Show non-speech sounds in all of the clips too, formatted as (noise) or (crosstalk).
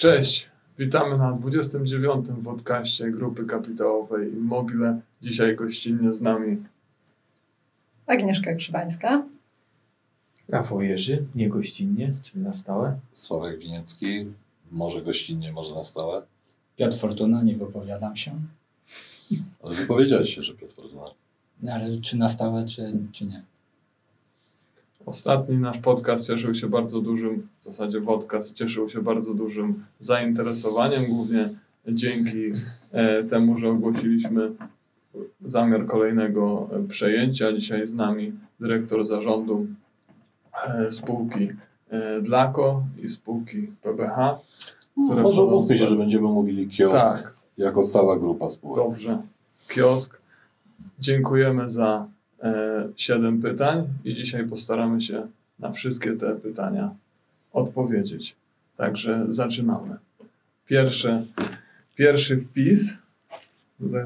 Cześć, witamy na 29. podcaście Grupy Kapitałowej Immobile. Dzisiaj gościnnie z nami Agnieszka Krzywańska. Rafał Jerzy, niegościnnie, czyli na stałe. Sławek Winiecki, może gościnnie, może na stałe. Piotr Fortuna, nie wypowiadam się. Ale wypowiedziałeś się, że Piotr Fortuna. No, Ale czy na stałe, czy, czy nie? Ostatni nasz podcast cieszył się bardzo dużym, w zasadzie podcast cieszył się bardzo dużym zainteresowaniem, głównie dzięki e, temu, że ogłosiliśmy zamiar kolejnego e, przejęcia. Dzisiaj z nami dyrektor zarządu e, spółki Dlako i spółki PBH. które Może wchodzą mówmy się, że będziemy mówili kiosk Tak, jako cała grupa spółek. Dobrze. Kiosk. Dziękujemy za e, 7 pytań i dzisiaj postaramy się na wszystkie te pytania odpowiedzieć. Także zaczynamy. Pierwsze, pierwszy wpis.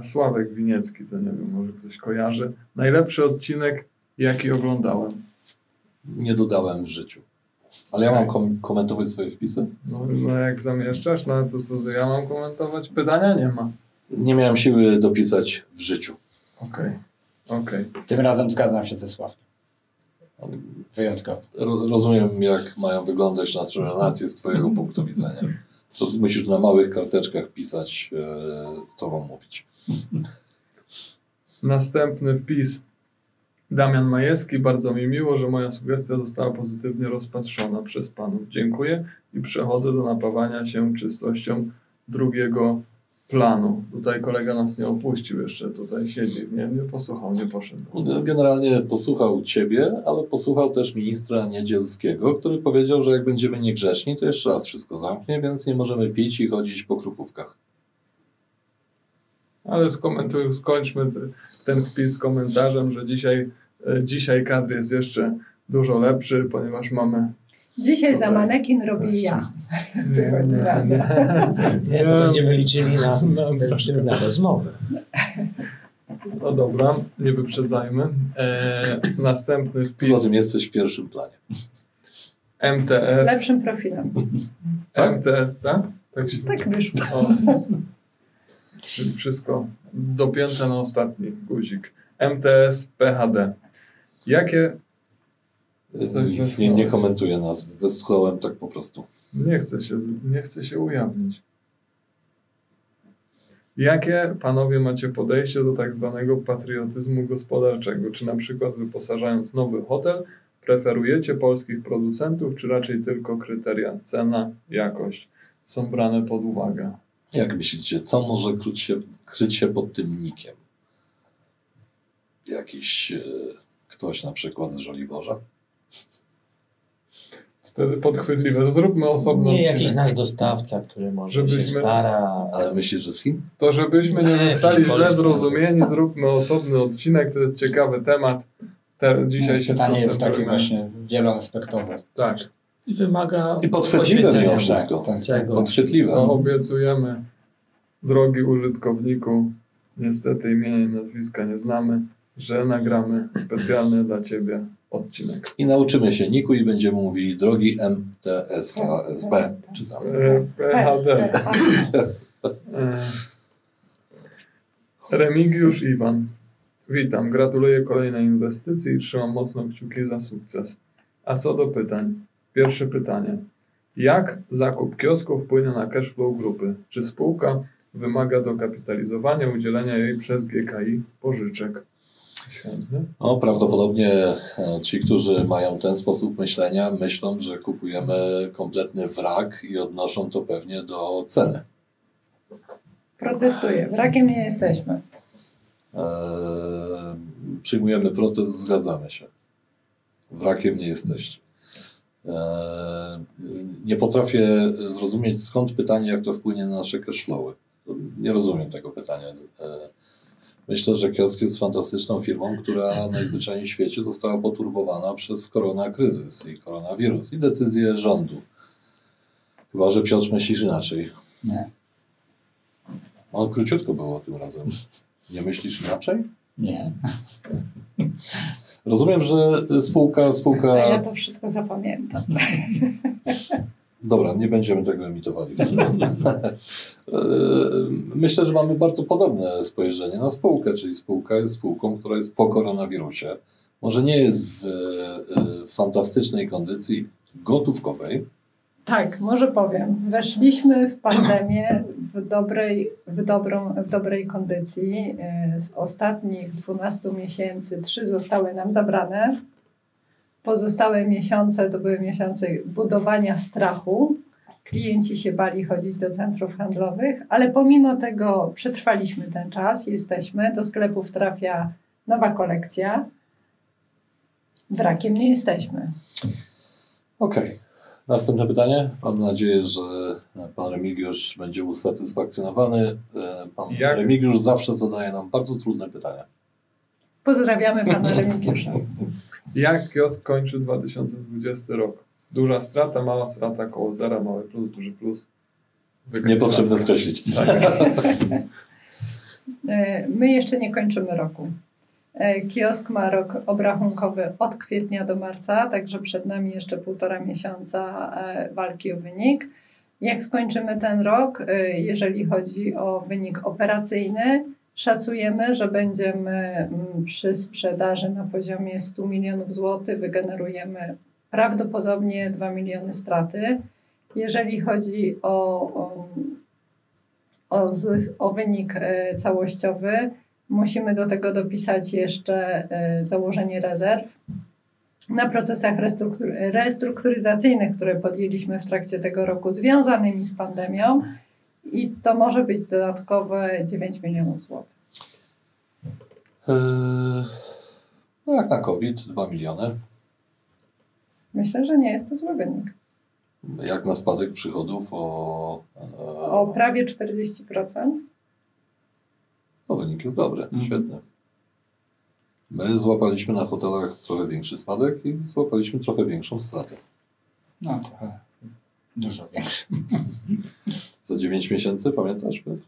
Sławek Winiecki, to nie wiem, może ktoś kojarzy. Najlepszy odcinek, jaki oglądałem. Nie dodałem w życiu. Ale ja mam kom- komentować swoje wpisy? No, no jak zamieszczasz, no to co ja mam komentować? Pytania nie ma. Nie miałem siły dopisać w życiu. Okej, okej. Tym razem zgadzam się ze Sławkiem. Wyjątkowo. Ro- rozumiem, jak mają wyglądać nasze relacje z Twojego punktu widzenia. To musisz na małych karteczkach pisać, e, co mam mówić. Następny wpis. Damian Majewski, bardzo mi miło, że moja sugestia została pozytywnie rozpatrzona przez panów. Dziękuję i przechodzę do napawania się czystością drugiego planu. Tutaj kolega nas nie opuścił jeszcze, tutaj siedzi, nie, nie posłuchał, nie poszedł. Generalnie posłuchał Ciebie, ale posłuchał też ministra Niedzielskiego, który powiedział, że jak będziemy niegrzeczni, to jeszcze raz wszystko zamknie, więc nie możemy pić i chodzić po krupówkach. Ale skomentuj, skończmy te, ten wpis komentarzem, że dzisiaj, e, dzisiaj kadr jest jeszcze dużo lepszy, ponieważ mamy Dzisiaj za manekin robię ja. Wychodzi radio. Nie, no będziemy liczyli na, na rozmowę. No dobra, nie wyprzedzajmy. E, następny Poza wpis tym jesteś w pierwszym planie. MTS. Lepszym profilem. MTS, tak? Tak się Tak wyszło. o. Czyli wszystko dopięte na ostatni guzik. MTS PHD. Jakie. Coś Nic nie, nie komentuję nazw. Wysłałem tak po prostu. Nie chcę się, nie chcę się ujawnić. Jakie panowie macie podejście do tak zwanego patriotyzmu gospodarczego? Czy na przykład wyposażając nowy hotel, preferujecie polskich producentów, czy raczej tylko kryteria cena, jakość są brane pod uwagę? Jak myślicie, co może kryć się, kryć się pod tym nikiem? Jakiś e, ktoś na przykład z Żoliborza? Wtedy podchwytliwe. Zróbmy osobno Nie odcinek. jakiś nasz dostawca, który może Żebyśmy- się stara. Ale myślisz, że z Chin? To żebyśmy nie zostali źle zrozumieni, zróbmy osobny odcinek, to jest ciekawy temat. Te, dzisiaj się Pytanie jest takie właśnie wieloaspektowe. Tak. I wymaga I podchwytliwe mimo wszystko. Tak, tak. Czego? Podchwytliwe. To obiecujemy, drogi użytkowniku, niestety imienia i nazwiska nie znamy, że nagramy specjalny dla Ciebie odcinek. I nauczymy się niku i będziemy mówili drogi MTSHSB. Czytam. E, PHD. E, Remigiusz Iwan. Witam, gratuluję kolejnej inwestycji i trzymam mocno kciuki za sukces. A co do pytań? Pierwsze pytanie. Jak zakup kiosku wpłynie na cash flow grupy? Czy spółka wymaga dokapitalizowania udzielenia jej przez GKI pożyczek? Świetnie. No, prawdopodobnie e, ci, którzy mają ten sposób myślenia, myślą, że kupujemy kompletny wrak i odnoszą to pewnie do ceny. Protestuję. Wrakiem nie jesteśmy. Eee, przyjmujemy protest, zgadzamy się. Wrakiem nie jesteście. Eee, nie potrafię zrozumieć skąd pytanie, jak to wpłynie na nasze cashflowy. Nie rozumiem tego pytania. Eee, myślę, że kiosk jest fantastyczną firmą, która najzwyczajniej w świecie została poturbowana przez koronakryzys i koronawirus i decyzje rządu. Chyba, że Piotr myślisz inaczej. Nie, No, króciutko było tym razem. Nie myślisz inaczej? nie. Rozumiem, że spółka, A spółka ja to wszystko zapamiętam. (laughs) Dobra, nie będziemy tego emitowali. (laughs) E, Myślę, że mamy bardzo podobne spojrzenie na spółkę, czyli spółka jest spółką, która jest po koronawirusie. Może nie jest w e, fantastycznej kondycji gotówkowej, Tak, może powiem. Weszliśmy w pandemię w dobrej, w dobrą, w dobrej kondycji. Y, Z ostatnich 12 miesięcy trzy zostały nam zabrane. Pozostałe miesiące to były miesiące budowania strachu. Klienci się bali chodzić do centrów handlowych, ale pomimo tego przetrwaliśmy ten czas, jesteśmy. Do sklepów trafia nowa kolekcja. Wrakiem nie jesteśmy. Okej. Następne pytanie. Mam nadzieję, że pan Remigiusz będzie usatysfakcjonowany. Pan Jak- Remigiusz zawsze zadaje nam bardzo trudne pytania. Pozdrawiamy pana Remigiusza. (laughs) Jak kiosk kończy 2020 rok? Duża strata, mała strata, koło zera, mały plus, duży plus. Niepotrzebne skreślić. Tak. (laughs) E, My jeszcze nie kończymy roku. E, Kiosk ma rok obrachunkowy od kwietnia do marca, także przed nami jeszcze półtora miesiąca e, walki o wynik. Jak skończymy ten rok, jeżeli chodzi o wynik operacyjny, szacujemy, że będziemy mm, przy sprzedaży na poziomie 100 milionów złotych, wygenerujemy prawdopodobnie 2 miliony straty. Jeżeli chodzi o, o o, wynik e, całościowy. Musimy do tego dopisać jeszcze e, założenie rezerw. Na procesach restruktur restrukturyzacyjnych, które podjęliśmy w trakcie tego roku, związanymi z pandemią, i to może być dodatkowe 9 milionów złotych. Eee, No jak na COVID, 2 miliony. Myślę, że nie jest to zły wynik. Jak na spadek przychodów o. e, O prawie 40%. No, wynik jest dobry, Mhm. świetny. My złapaliśmy na hotelach trochę większy spadek i złapaliśmy trochę większą stratę. No trochę dużo większy. (laughs) Za 9 miesięcy, pamiętasz? Piotr?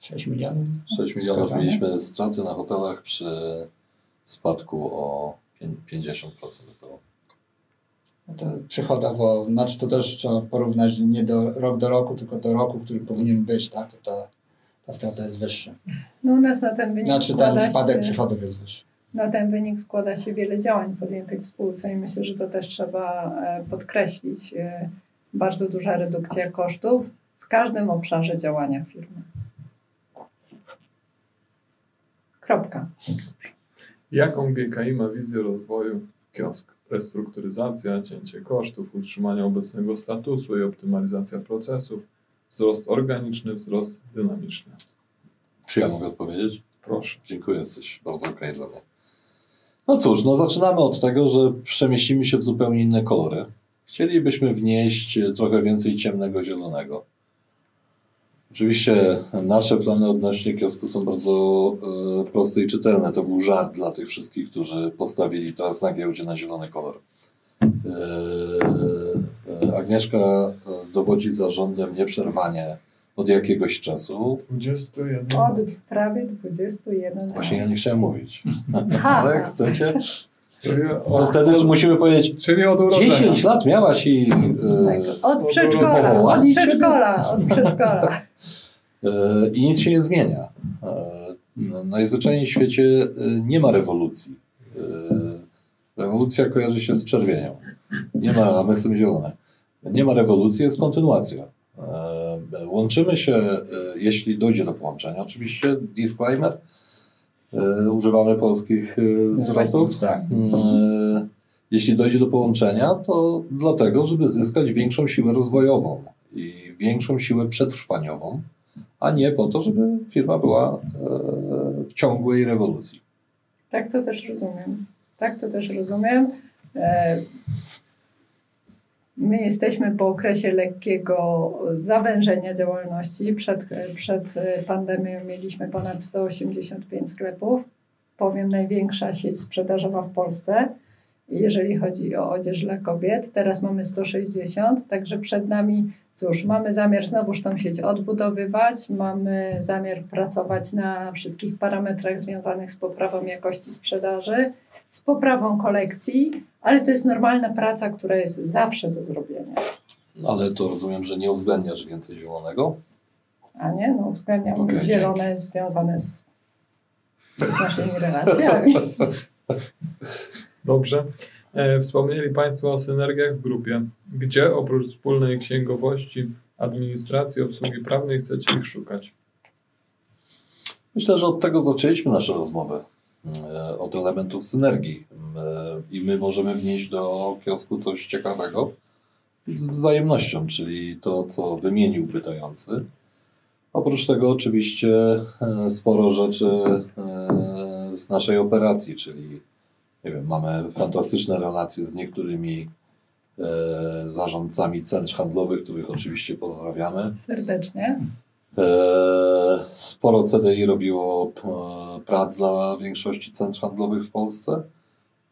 6 milionów. 6 milionów mieliśmy straty na hotelach przy spadku o pię- 50% około. No to przychodowo, znaczy to też trzeba porównać nie do rok do roku, tylko do roku, który powinien być, tak? To ta, ta strata jest wyższa. No u nas na ten wynik Znaczy ten składa spadek się... przychodów jest wyższy. Na ten wynik składa się wiele działań podjętych w spółce i myślę, że to też trzeba e, podkreślić. Bardzo duża redukcja kosztów w każdym obszarze działania firmy. Kropka. Jaką GKI ma wizję rozwoju kiosk? Restrukturyzacja, cięcie kosztów, utrzymanie obecnego statusu i optymalizacja procesów, wzrost organiczny, wzrost dynamiczny. Czy ja mogę odpowiedzieć? Proszę. Dziękuję, jesteś bardzo okej dla mnie. No cóż, no zaczynamy od tego, że przemieścimy się w zupełnie inne kolory. Chcielibyśmy wnieść trochę więcej ciemnego zielonego. Oczywiście nasze plany odnośnie kiosku są bardzo e, proste i czytelne. To był żart dla tych wszystkich, którzy postawili teraz na giełdzie na zielony kolor. E, e, Agnieszka dowodzi zarządem nieprzerwanie od jakiegoś czasu. 21. Od prawie 21 Właśnie ja lat. nie chciałem mówić. Ale jak chcecie, Czyli to od, wtedy czy musimy powiedzieć czyli od urodzenia. 10 lat miałaś i, Tak, e, Od przedszkola, od Powołali przedszkola, od przedszkola. e, i nic się nie zmienia. E, no, najzwyczajniej w świecie nie ma rewolucji. Rewolucja kojarzy się z czerwienią. Nie ma, a my chcemy zielone. Nie ma rewolucji, jest kontynuacja. Łączymy się, jeśli dojdzie do połączenia. Oczywiście disclaimer. E, używamy polskich e, zwrotów. Tak. E, Jeśli dojdzie do połączenia, to dlatego, żeby zyskać większą siłę rozwojową i większą siłę przetrwaniową, a nie po to, żeby firma była w ciągłej rewolucji. Tak to też rozumiem. Tak to też rozumiem. My jesteśmy po okresie lekkiego zawężenia działalności. Przed, przed pandemią mieliśmy ponad 185 sklepów. Powiem, największa sieć sprzedażowa w Polsce, jeżeli chodzi o odzież dla kobiet. Teraz mamy 160, także przed nami, cóż, mamy zamiar znowuż tą sieć odbudowywać, mamy zamiar pracować na wszystkich parametrach związanych z poprawą jakości sprzedaży z poprawą kolekcji, ale to jest normalna praca, która jest zawsze do zrobienia. Ale to rozumiem, że nie uwzględniasz więcej zielonego? A nie, no uwzględniam Okej, zielone związane z, naszymi relacjami. (laughs) Dobrze. E, wspomnieli Państwo o synergiach w grupie. Gdzie oprócz wspólnej księgowości, administracji, obsługi prawnej chcecie ich szukać? Myślę, że od tego zaczęliśmy naszą rozmowę. E, Od elementów synergii. E, I my możemy wnieść do kiosku coś ciekawego z wzajemnością, czyli to, co wymienił pytający. Oprócz tego, oczywiście, e, sporo rzeczy z naszej operacji, czyli nie wiem, mamy fantastyczne relacje z niektórymi zarządcami centr handlowych, których oczywiście pozdrawiamy. Serdecznie. E, Sporo CDI robiło e, prac dla większości centr handlowych w Polsce,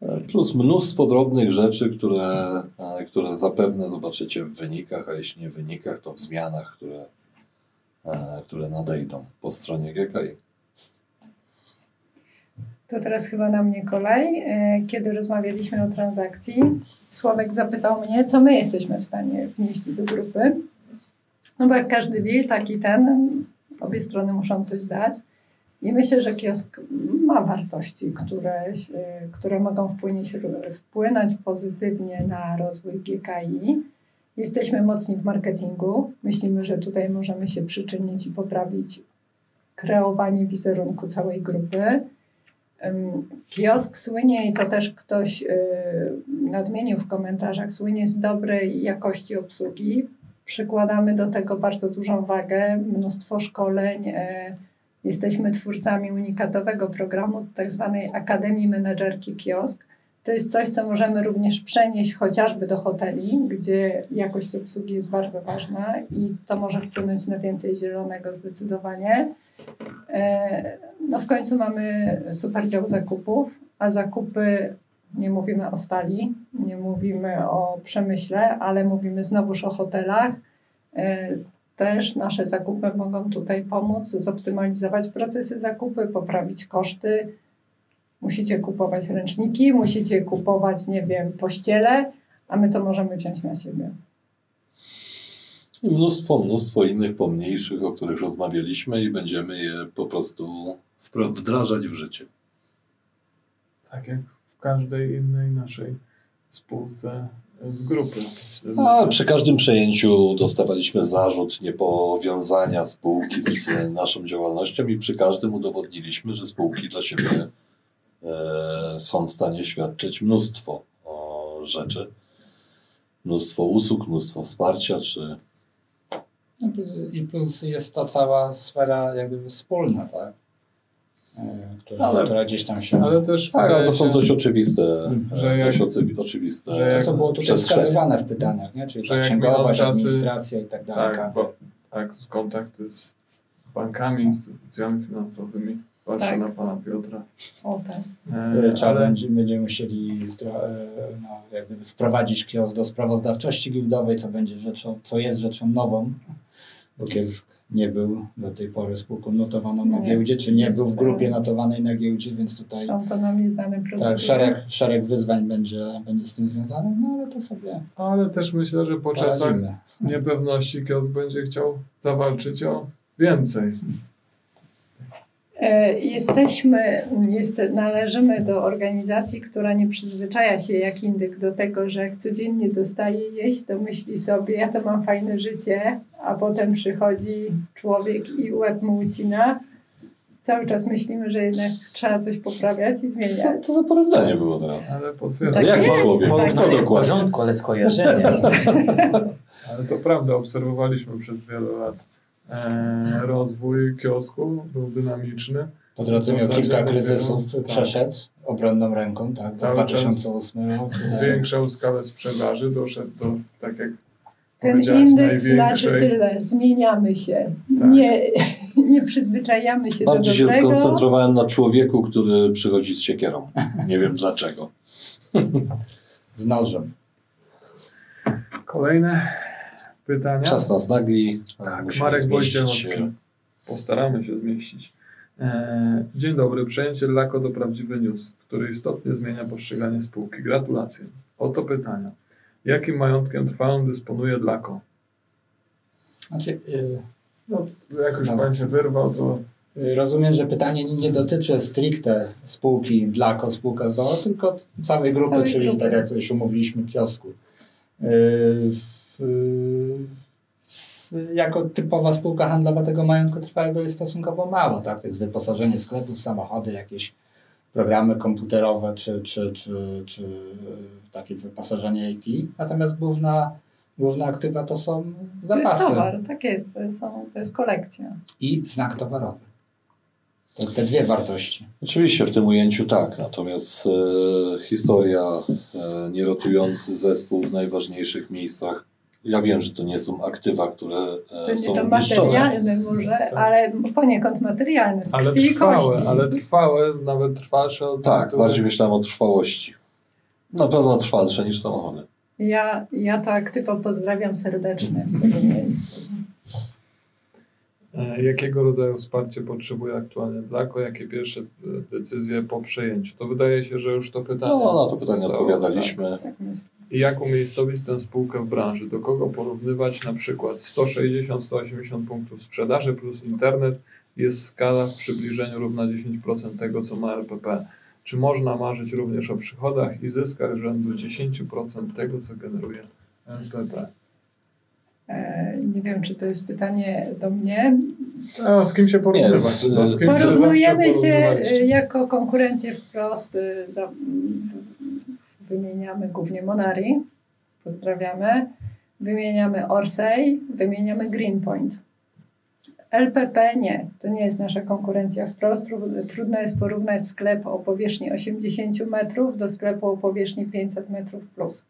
e, plus mnóstwo drobnych rzeczy, które, które zapewne zobaczycie w wynikach, a jeśli nie w wynikach, to w zmianach, które, które nadejdą po stronie GKI. To teraz chyba na mnie kolej. Kiedy rozmawialiśmy o transakcji, Sławek zapytał mnie, co my jesteśmy w stanie wnieść do grupy. No bo jak każdy deal, tak i ten, obie strony muszą coś dać. I myślę, że kiosk ma wartości, które, które mogą wpłynąć, wpłynąć pozytywnie na rozwój GKI. Jesteśmy mocni w marketingu. Myślimy, że tutaj możemy się przyczynić i poprawić kreowanie wizerunku całej grupy. Kiosk słynie, i to też ktoś y, nadmienił w komentarzach, słynie z dobrej jakości obsługi. Przykładamy do tego bardzo dużą wagę, mnóstwo szkoleń. y, Jesteśmy twórcami unikatowego programu, tak zwanej Akademii Menedżerki Kiosk. To jest coś, co możemy również przenieść chociażby do hoteli, gdzie jakość obsługi jest bardzo ważna i to może wpłynąć na więcej zielonego zdecydowanie. E, No w końcu mamy super dział zakupów, a zakupy nie mówimy o stali, nie mówimy o przemyśle, ale mówimy znowuż o hotelach. E, Też nasze zakupy mogą tutaj pomóc zoptymalizować procesy zakupy, poprawić koszty. Musicie kupować ręczniki, musicie kupować, nie wiem, pościele, a my to możemy wziąć na siebie. I mnóstwo, mnóstwo innych pomniejszych, o których rozmawialiśmy i będziemy je po prostu wdrażać w życie. Tak jak każdej innej naszej spółce z grupy. A przy każdym przejęciu dostawaliśmy zarzut niepowiązania spółki z naszą działalnością i przy każdym udowodniliśmy, że spółki dla siebie e, są w stanie świadczyć mnóstwo o, rzeczy. Mnóstwo usług, mnóstwo wsparcia, czy I plus, I plus jest ta cała sfera jak gdyby wspólna, tak? E, Która, Ale- która gdzieś tam się... Ale też tak, ale to są dość oczywiste, Mhm. Że jak- dość oczywi- oczywiste że to, jak- co było tutaj wskazywane w pytaniach, nie? czyli Że ta jak księgowość, administracja i tak dalej. tak, bo, tak, kontakty z bankami, instytucjami finansowymi. Patrzę Tak. na pana Piotra. O tak. E, E, Trzeba ale będzie, będziemy musieli e, no, jak gdyby wprowadzić kiosk do sprawozdawczości giełdowej, co będzie rzeczą, co jest rzeczą nową, bo kiosk nie był do tej pory spółką notowaną na Nie. giełdzie, czy nie był w grupie notowanej na giełdzie, więc tutaj Są to nami znane procedury. tak, szereg, szereg wyzwań będzie, będzie z tym związanych, no ale to sobie ale też myślę, że po czasach poradzimy. niepewności kiosk będzie chciał zawalczyć o więcej. E, Jesteśmy, jest, należymy do organizacji, która nie przyzwyczaja się jak indyk do tego, że jak codziennie dostaje jeść, to myśli sobie, ja to mam fajne życie, a potem przychodzi człowiek i łeb mu ucina. Cały czas myślimy, że jednak trzeba coś poprawiać i Co zmieniać. to za porównanie było teraz? Ale potwierdzam. Tak Jak jest, człowiek? tak Kto jest. w dokładnie? porządku, ale skojarzenie. (laughs) Ale to prawda, obserwowaliśmy przez wiele lat e, rozwój kiosku, był dynamiczny. Po drodze miał kilka kryzysów, tak. przeszedł obronną ręką, tak, Cały 2008 rok. e, Zwiększał skalę sprzedaży, doszedł do, tak jak Ten indyk znaczy tyle, zmieniamy się, Tak. nie, (laughs) nie przyzwyczajamy się Bardziej do się dobrego. skoncentrowałem na człowieku, który przychodzi z siekierą. Nie wiem dlaczego. (laughs) z nożem. Kolejne pytania. Czas nas nagli. Tak, Musimy Marek Wojciechowski. Postaramy się zmieścić. E, dzień dobry. Przejęcie Lako to prawdziwy news, który istotnie zmienia postrzeganie spółki. Gratulacje. Oto pytania. Jakim majątkiem trwałym dysponuje Lako? Znaczy, y, No, jak już Dobra. pan się wyrwał, to y, rozumiem, że pytanie nie dotyczy stricte spółki Dlako, spółka ZOO, tylko całej grupy, Całej czyli grupy. tak jak już umówiliśmy, kiosku. Y, w, w, jako typowa spółka handlowa tego majątku trwałego jest stosunkowo mało. Tak? To jest wyposażenie sklepów, samochody, jakieś programy komputerowe czy, czy, czy, czy takie wyposażenie IT. Natomiast główna, główne aktywa to są To jest zapasy towar, tak jest, to jest, są, to jest kolekcja. i znak towarowy. To te dwie wartości. Oczywiście w tym ujęciu tak, natomiast e, historia, e, nierotujący zespół w najważniejszych miejscach. Ja wiem, że to nie są aktywa, które e, To nie są niszczone. materialne może, ale poniekąd materialne, z Tak. ale krwi trwałe, kości. ale trwałe, nawet trwalsze od Tak, tytułu. bardziej myślałem o trwałości. Na pewno trwalsze niż samochody. Ja, ja to aktywo pozdrawiam serdecznie z tego (laughs) miejsca. E, Jakiego rodzaju wsparcie potrzebuje aktualnie Dlako? Jakie pierwsze e, decyzje po przejęciu? To wydaje się, że już to pytanie. No, na to pytanie zostało, odpowiadaliśmy. Tak myślę. I jak umiejscowić tę spółkę w branży? Do kogo porównywać na przykład 160-180 punktów sprzedaży plus internet jest skala w przybliżeniu równa 10% tego, co ma LPP. Czy można marzyć również o przychodach i zyskach rzędu 10% tego, co generuje LPP? E, Nie wiem, czy to jest pytanie do mnie. A z kim się porównywać? Z- No, z kim się Porównujemy się e, jako konkurencję wprost. e, Za, wymieniamy głównie Monari, pozdrawiamy. Wymieniamy Orsay, wymieniamy Greenpoint. LPP nie, to nie jest nasza konkurencja wprost. Trud- Trudno jest porównać sklep o powierzchni 80 metrów do sklepu o powierzchni 500 metrów plus.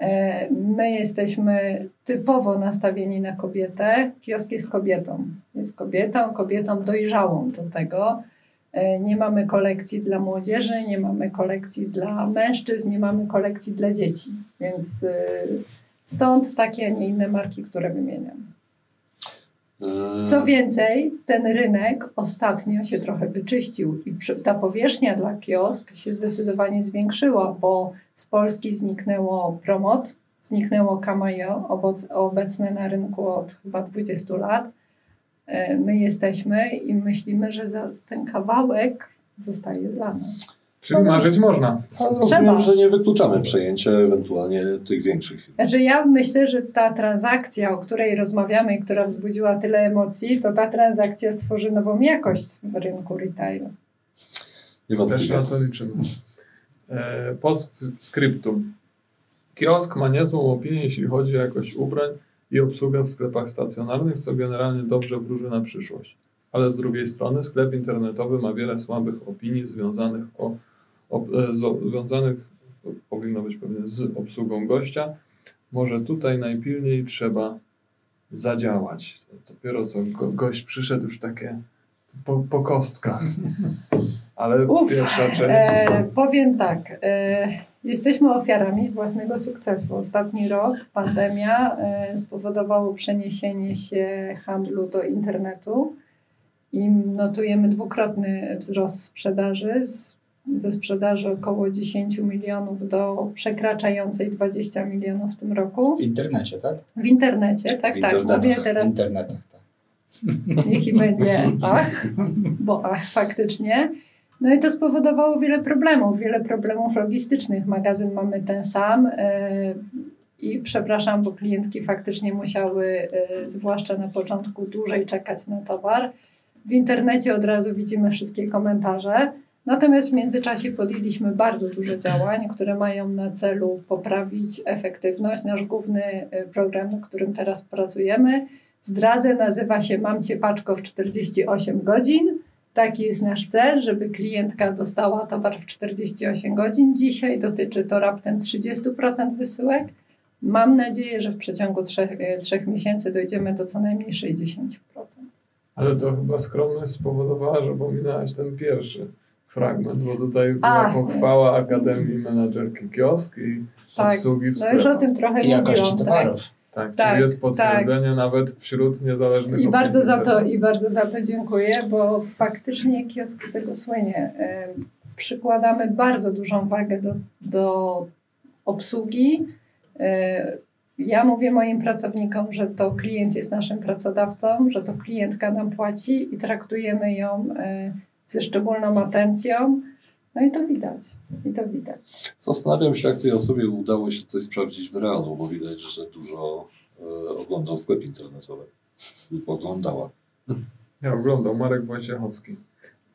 E, My jesteśmy typowo nastawieni na kobietę. Kiosk jest kobietą. Jest kobietą, kobietą dojrzałą do tego. E, Nie mamy kolekcji dla młodzieży, nie mamy kolekcji dla mężczyzn, nie mamy kolekcji dla dzieci. Więc y, stąd takie, a nie inne marki, które wymieniam. E, Co więcej, ten rynek ostatnio się trochę wyczyścił i ta powierzchnia dla kiosk się zdecydowanie zwiększyła, bo z Polski zniknęło Promot, zniknęło Kamajo, obecne na rynku od chyba 20 lat. E, My jesteśmy i myślimy, że za ten kawałek zostaje dla nas. Czyli marzyć można. Ale Trzeba. rozumiem, że nie wykluczamy przejęcia ewentualnie tych większych firm. Znaczy ja myślę, że ta transakcja, o której rozmawiamy i która wzbudziła tyle emocji, to ta transakcja stworzy nową jakość w rynku retail. Też Niewątpliwie. na to liczymy. E, Postscriptum. Kiosk ma niezłą opinię, jeśli chodzi o jakość ubrań i obsługę w sklepach stacjonarnych, co generalnie dobrze wróży na przyszłość. Ale z drugiej strony sklep internetowy ma wiele słabych opinii związanych, o, o, e, z, związanych powinno być pewnie z obsługą gościa. Może tutaj najpilniej trzeba zadziałać. Dopiero co go, gość przyszedł już takie po, po kostkach. (laughs) Ale Uf, pierwsza część. E, powiem tak. E, jesteśmy ofiarami własnego sukcesu. Ostatni rok, pandemia, e, spowodowało przeniesienie się handlu do internetu i notujemy dwukrotny wzrost sprzedaży ze sprzedaży około 10 milionów do przekraczającej 20 milionów w tym roku. W internecie, tak? W internecie, tak, W tak. Mówię W teraz internetach, tak. niech i będzie ach, bo ach, faktycznie. No i to spowodowało wiele problemów, wiele problemów logistycznych. Magazyn mamy ten sam e, i przepraszam, bo klientki faktycznie musiały, e, zwłaszcza na początku, dłużej czekać na towar. W internecie od razu widzimy wszystkie komentarze. Natomiast w międzyczasie podjęliśmy bardzo dużo (clears throat) działań, które mają na celu poprawić efektywność. Nasz główny e, program, nad którym teraz pracujemy, Zdradzę, nazywa się Mam Cię Paczko w 48 godzin. Taki jest nasz cel, żeby klientka dostała towar w 48 godzin. Dzisiaj dotyczy to raptem 30% wysyłek. Mam nadzieję, że w przeciągu 3, 3 miesięcy dojdziemy do co najmniej 60%. Ale to chyba skromność spowodowała, że pominęłaś ten pierwszy fragment, bo tutaj była A. pochwała Akademii Menadżerki Kiosk i Tak, obsługi w No już o tym trochę I jakości mówiłam. Tak? towarów. Tak, Tak, czyli jest potwierdzenie nawet wśród niezależnych I bardzo za to. I bardzo za to dziękuję, bo faktycznie kiosk z tego słynie. Ym, Przykładamy bardzo dużą wagę do, do obsługi. Yy, Ja mówię moim pracownikom, że to klient jest naszym pracodawcą, że to klientka nam płaci i traktujemy ją yy, ze szczególną atencją. No i to widać. I to widać. Zastanawiam się, jak tej osobie udało się coś sprawdzić w realu, bo widać, że dużo e, oglądał sklep internetowy. Lub oglądała. Ja oglądał Marek Wojciechowski.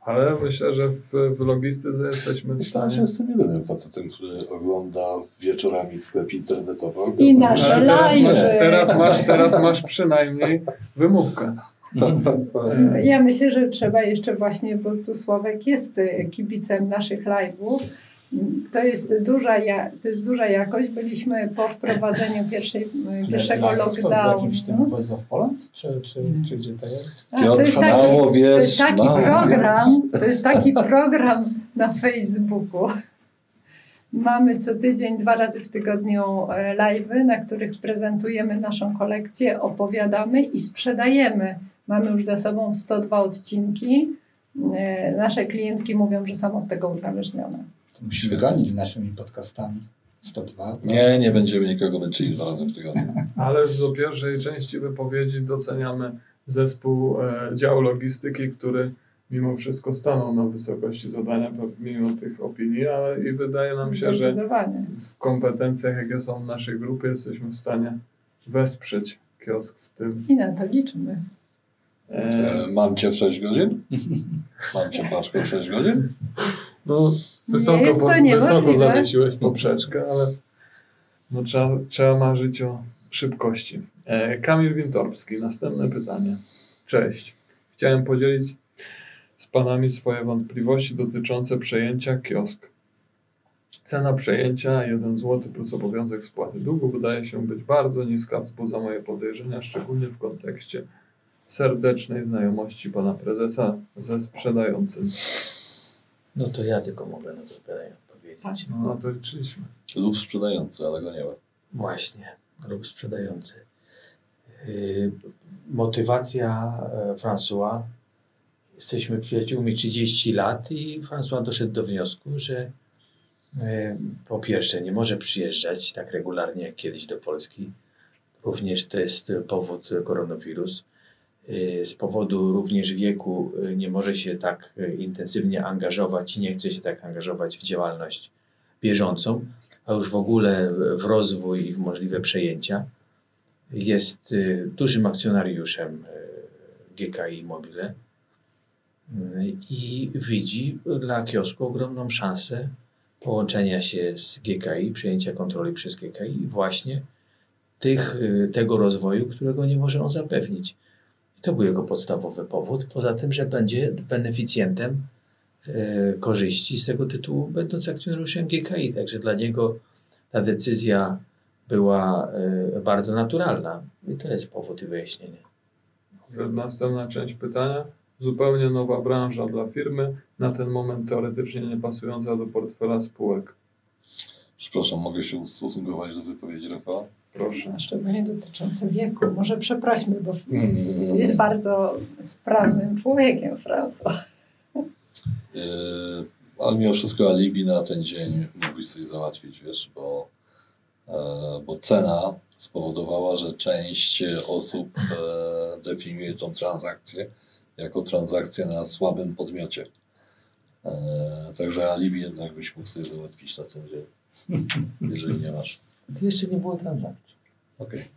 Ale myślę, że w, w logistyce jesteśmy w Myślałem, że stanie. jestem jedynym facetem, który ogląda wieczorami sklep internetowy. I nasze Ale teraz masz, live. teraz, masz, (laughs) teraz masz przynajmniej wymówkę. E, Ja myślę, że trzeba jeszcze właśnie, bo tu Sławek jest y, kibicem naszych live'ów. To jest, duża, to jest duża jakość. Byliśmy po wprowadzeniu pierwszej, y, pierwszego Live, to w lockdownu. jakimś tym Voice of Poland? Czy, czy, czy gdzie to jest? A, to, jest taki, mało to jest taki mało program, to jest taki program na Facebooku. Mamy co tydzień, dwa razy w tygodniu e, live'y, na których prezentujemy naszą kolekcję, opowiadamy i sprzedajemy. Mamy już za sobą 102 odcinki. E, Nasze klientki mówią, że są od tego uzależnione. To musimy gonić z naszymi podcastami. 102. to- Nie, nie będziemy nikogo męczyli dwa razy w tygodniu. (laughs) Ale do pierwszej części wypowiedzi doceniamy zespół e, dział logistyki, który mimo wszystko stanął na wysokości zadania mimo tych opinii, ale i wydaje nam się, że w kompetencjach, jakie są w naszej grupie, jesteśmy w stanie wesprzeć kiosk w tym. I na to liczymy. E, E, Mam cię w 6 godzin? (laughs) Mam cię paczkę w 6 godzin? no, wysoko, jest to wysoko zawiesiłeś poprzeczkę, ale no, trzeba, trzeba marzyć o szybkości. E, Kamil Wintorski, następne pytanie. Cześć. Chciałem podzielić z Panami swoje wątpliwości dotyczące przejęcia kiosk. Cena przejęcia 1 zł plus obowiązek spłaty długu wydaje się być bardzo niska, wzbudza moje podejrzenia, szczególnie w kontekście serdecznej znajomości pana prezesa ze sprzedającym. No to ja tylko mogę na to pytanie odpowiedzieć. No, na to liczyliśmy. Lub sprzedający, ale go nie ma. Właśnie, lub sprzedający. Yy, motywacja e, François. Jesteśmy przyjaciółmi 30 lat i François doszedł do wniosku, że e, po pierwsze nie może przyjeżdżać tak regularnie jak kiedyś do Polski. Również to jest powód koronawirus. Yy, Z powodu również wieku yy, nie może się tak yy, intensywnie angażować i nie chce się tak angażować w działalność bieżącą a już w ogóle w rozwój i w możliwe przejęcia. Jest y, dużym akcjonariuszem y, GKI Mobile y, i widzi dla kiosku ogromną szansę połączenia się z GKI, przejęcia kontroli przez GKI właśnie tych, y, tego rozwoju, którego nie może on zapewnić. To był jego podstawowy powód, poza tym, że będzie beneficjentem e, korzyści z tego tytułu, będąc akcjonariuszem GKI. Także dla niego ta decyzja była e, bardzo naturalna i to jest powód i wyjaśnienie. Następna część pytania. Zupełnie nowa branża dla firmy, na ten moment teoretycznie nie pasująca do portfela spółek. Przepraszam, mogę się ustosunkować do wypowiedzi Rafała? Proszę. A Szczególnie dotyczące wieku. Może przeprośmy, bo Mm. jest bardzo sprawnym człowiekiem, François. Yy, ale mimo wszystko alibi na ten dzień mógłbyś sobie załatwić, wiesz, bo, e, bo cena spowodowała, że część osób e, definiuje tą transakcję jako transakcję na słabym podmiocie. E, także alibi jednak byś mógł sobie załatwić na ten dzień, jeżeli nie masz. To jeszcze nie było transakcji. Okej.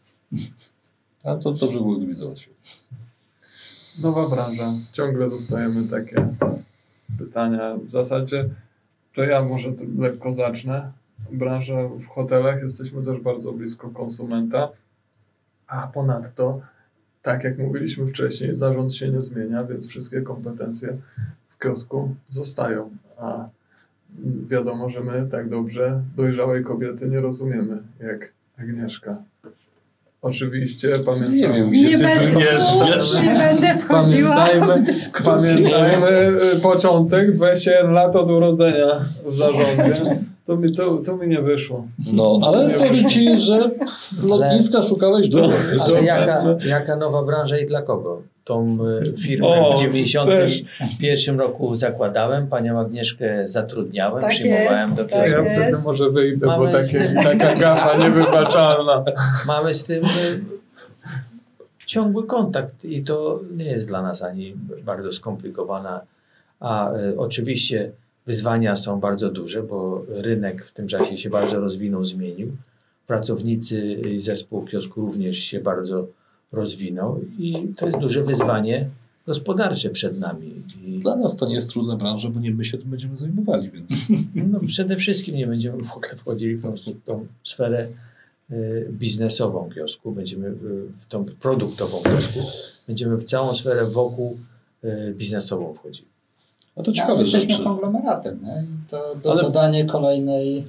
A to dobrze było, gdybyś załatwił. Nowa branża. Ciągle dostajemy takie pytania. W zasadzie to ja może lekko zacznę. Branża w hotelach jesteśmy też bardzo blisko konsumenta, a ponadto, tak jak mówiliśmy wcześniej, zarząd się nie zmienia, więc wszystkie kompetencje w kiosku zostają. A wiadomo, że my tak dobrze dojrzałej kobiety nie rozumiemy jak Agnieszka. Oczywiście pamiętam. Nie wiem, Nie gdzie ty będę, nie będę wchodziła Pamiętajmy- w dyskusję. Pamiętajmy y, początek, 21 lat od urodzenia w zarządzie. To mi, to, to mi nie wyszło. No, ale powiem Ci, że lotniska szukałeś długo. wiesz? Ale jaka, jaka nowa branża i dla kogo? Tą e, firmę O, w 91 roku zakładałem, panią Agnieszkę zatrudniałem, Tak przyjmowałem jest, do tak kiosku. Ja jest. wtedy może wyjdę, bo Mamy takie, z- taka gafa niewybaczalna. Mamy z tym e, ciągły kontakt i to nie jest dla nas ani bardzo skomplikowana, a e, oczywiście wyzwania są bardzo duże, bo rynek w tym czasie się bardzo rozwinął, zmienił. Pracownicy i zespół kiosku również się bardzo rozwinął i to jest duże wyzwanie gospodarcze przed nami. I Dla nas to nie jest trudna branża, bo nie my się tym będziemy zajmowali, więc (laughs) no, przede wszystkim nie będziemy w ogóle wchodzili w tą, tą sferę y, biznesową kiosku, będziemy y, w tą produktową kiosku, będziemy w całą sferę wokół y, biznesową wchodzili. No to No, ciekawe jesteśmy rzeczy. konglomeratem, nie? I to do, Ale- dodanie kolejnej,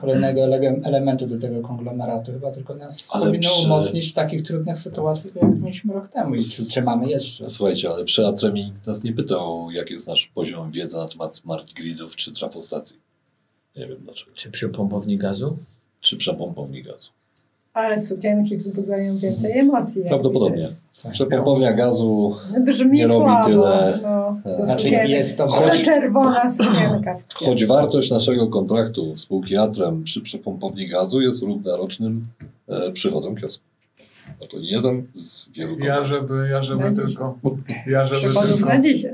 kolejnego ele- elementu do tego konglomeratu chyba tylko nas Ale powinno przy- umocnić w takich trudnych sytuacjach, jak mieliśmy rok temu i czy, czy mamy jeszcze. Słuchajcie, ale przy Atremie nikt nas nie pytał, jaki jest nasz poziom wiedzy na temat smart gridów czy trafostacji. Nie wiem dlaczego. Czy przy pompowni gazu? Czy przepompowni gazu. Ale sukienki wzbudzają więcej emocji. Prawdopodobnie. Tak. Przepompownia gazu Brzmi Nie robi słabo. tyle. No, co Znaczy, jest to Choć... czerwona sukienka. Choć wartość naszego kontraktu spółki Atrem przy przepompowni gazu jest równa rocznym e, przychodom kiosku. No to jeden z wielu Ja żeby, ja żeby Na tylko, ja żeby Przychodów tylko na dzisiaj.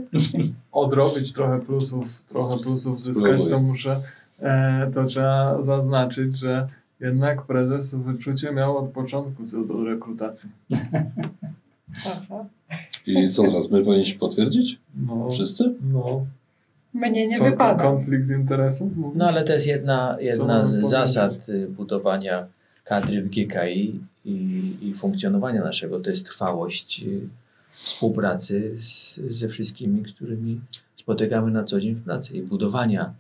odrobić trochę plusów, trochę plusów zyskać, Spróbuj. to muszę, e, to trzeba zaznaczyć, że jednak prezes wyczucie miał od początku co do rekrutacji. I co teraz, my powinniśmy potwierdzić? No, Wszyscy? no. Mnie nie Co, wypada. konflikt interesów? mówisz? No ale to jest jedna, jedna z powiedzieć? zasad y, budowania kadry w GKI i, i funkcjonowania naszego. To jest trwałość y, współpracy z, ze wszystkimi, którymi spotykamy na co dzień w pracy i budowania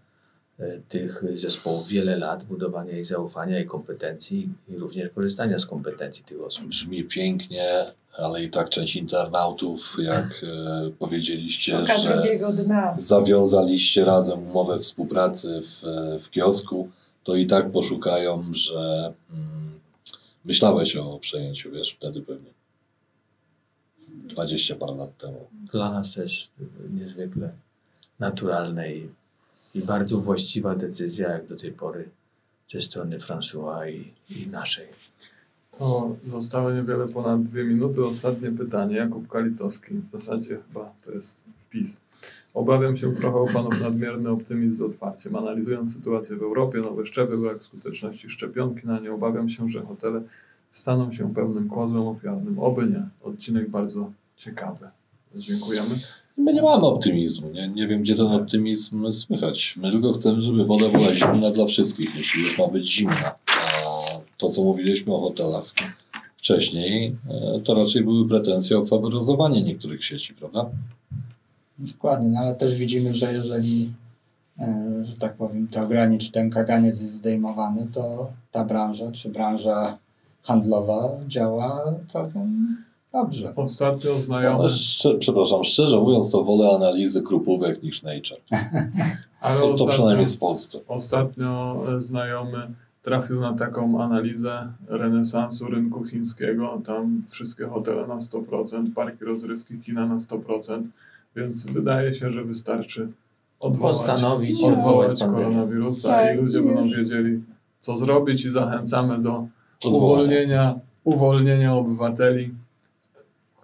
tych zespołów wiele lat, budowania ich zaufania i kompetencji i również korzystania z kompetencji tych osób. Brzmi pięknie, ale i tak część internautów, jak e, powiedzieliście, Szuka że zawiązaliście razem umowę współpracy w, w kiosku, to i tak poszukają, że mm, myślałeś o przejęciu, wiesz, wtedy pewnie. 20 parę lat temu. Dla nas też niezwykle naturalne i, i bardzo właściwa decyzja, jak do tej pory ze strony François i, i naszej. To zostało niewiele ponad dwie minuty. Ostatnie pytanie. Jakub Kalitowski. W zasadzie chyba to jest wpis. Obawiam się trochę o panów nadmierny optymizm z otwarciem. Analizując sytuację w Europie, nowe szczepy, brak skuteczności szczepionki na nie, obawiam się, że hotele staną się pewnym kozłem ofiarnym. Oby nie. Odcinek bardzo ciekawy. Dziękujemy. My nie mamy optymizmu. Nie, nie wiem, gdzie ten optymizm słychać. My tylko chcemy, żeby woda była zimna dla wszystkich, jeśli już ma być zimna. A to, co mówiliśmy o hotelach wcześniej, e, to raczej były pretensje o faworyzowanie niektórych sieci, prawda? Dokładnie, no ale też widzimy, że jeżeli, e, że tak powiem, to ogranicz, ten kaganiec jest zdejmowany, to ta branża, czy branża handlowa działa całkiem dobrze. Ostatnio znajomy, szczer, przepraszam, szczerze mówiąc, to wolę analizy krupówek niż Nature. (laughs) ale To, to ostatnio, przynajmniej w Polsce. Ostatnio znajomy trafił na taką analizę renesansu rynku chińskiego. Tam wszystkie hotele na 100%, parki rozrywki, kina na 100%, więc wydaje się, że wystarczy odwołać, Postanowić odwołać koronawirusa Tak, i ludzie już. będą wiedzieli, co zrobić i zachęcamy do Odwołania. uwolnienia, uwolnienia obywateli.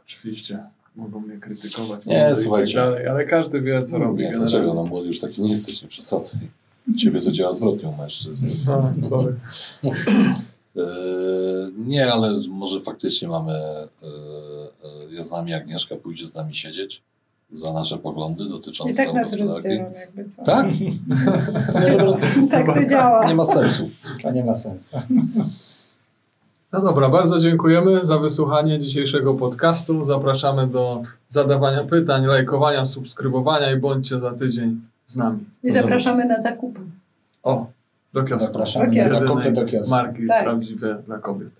Oczywiście mogą mnie krytykować Nie, i tak słuchajcie. dalej, ale każdy wie, co robi Nie, generalnie. dlaczego? No młody już taki nie jesteś, nie przesadzaj. Ciebie to działa odwrotnie u mężczyzn. No, sorry. Eee, (laughs) nie, ale może faktycznie mamy, eee, eee, jest z nami Agnieszka, pójdzie z nami siedzieć za nasze poglądy dotyczące I tak nas rozdzielą jakby co. Tak? (laughs) Tak to (laughs) działa. nie ma sensu. To nie ma sensu. No dobra, bardzo dziękujemy za wysłuchanie dzisiejszego podcastu. Zapraszamy do zadawania pytań, lajkowania, subskrybowania i bądźcie za tydzień z nami. I zapraszamy na zakupy. O, do kiosku. Zapraszamy Do na zakupy do kiosku. Marki Tak. prawdziwe dla kobiet.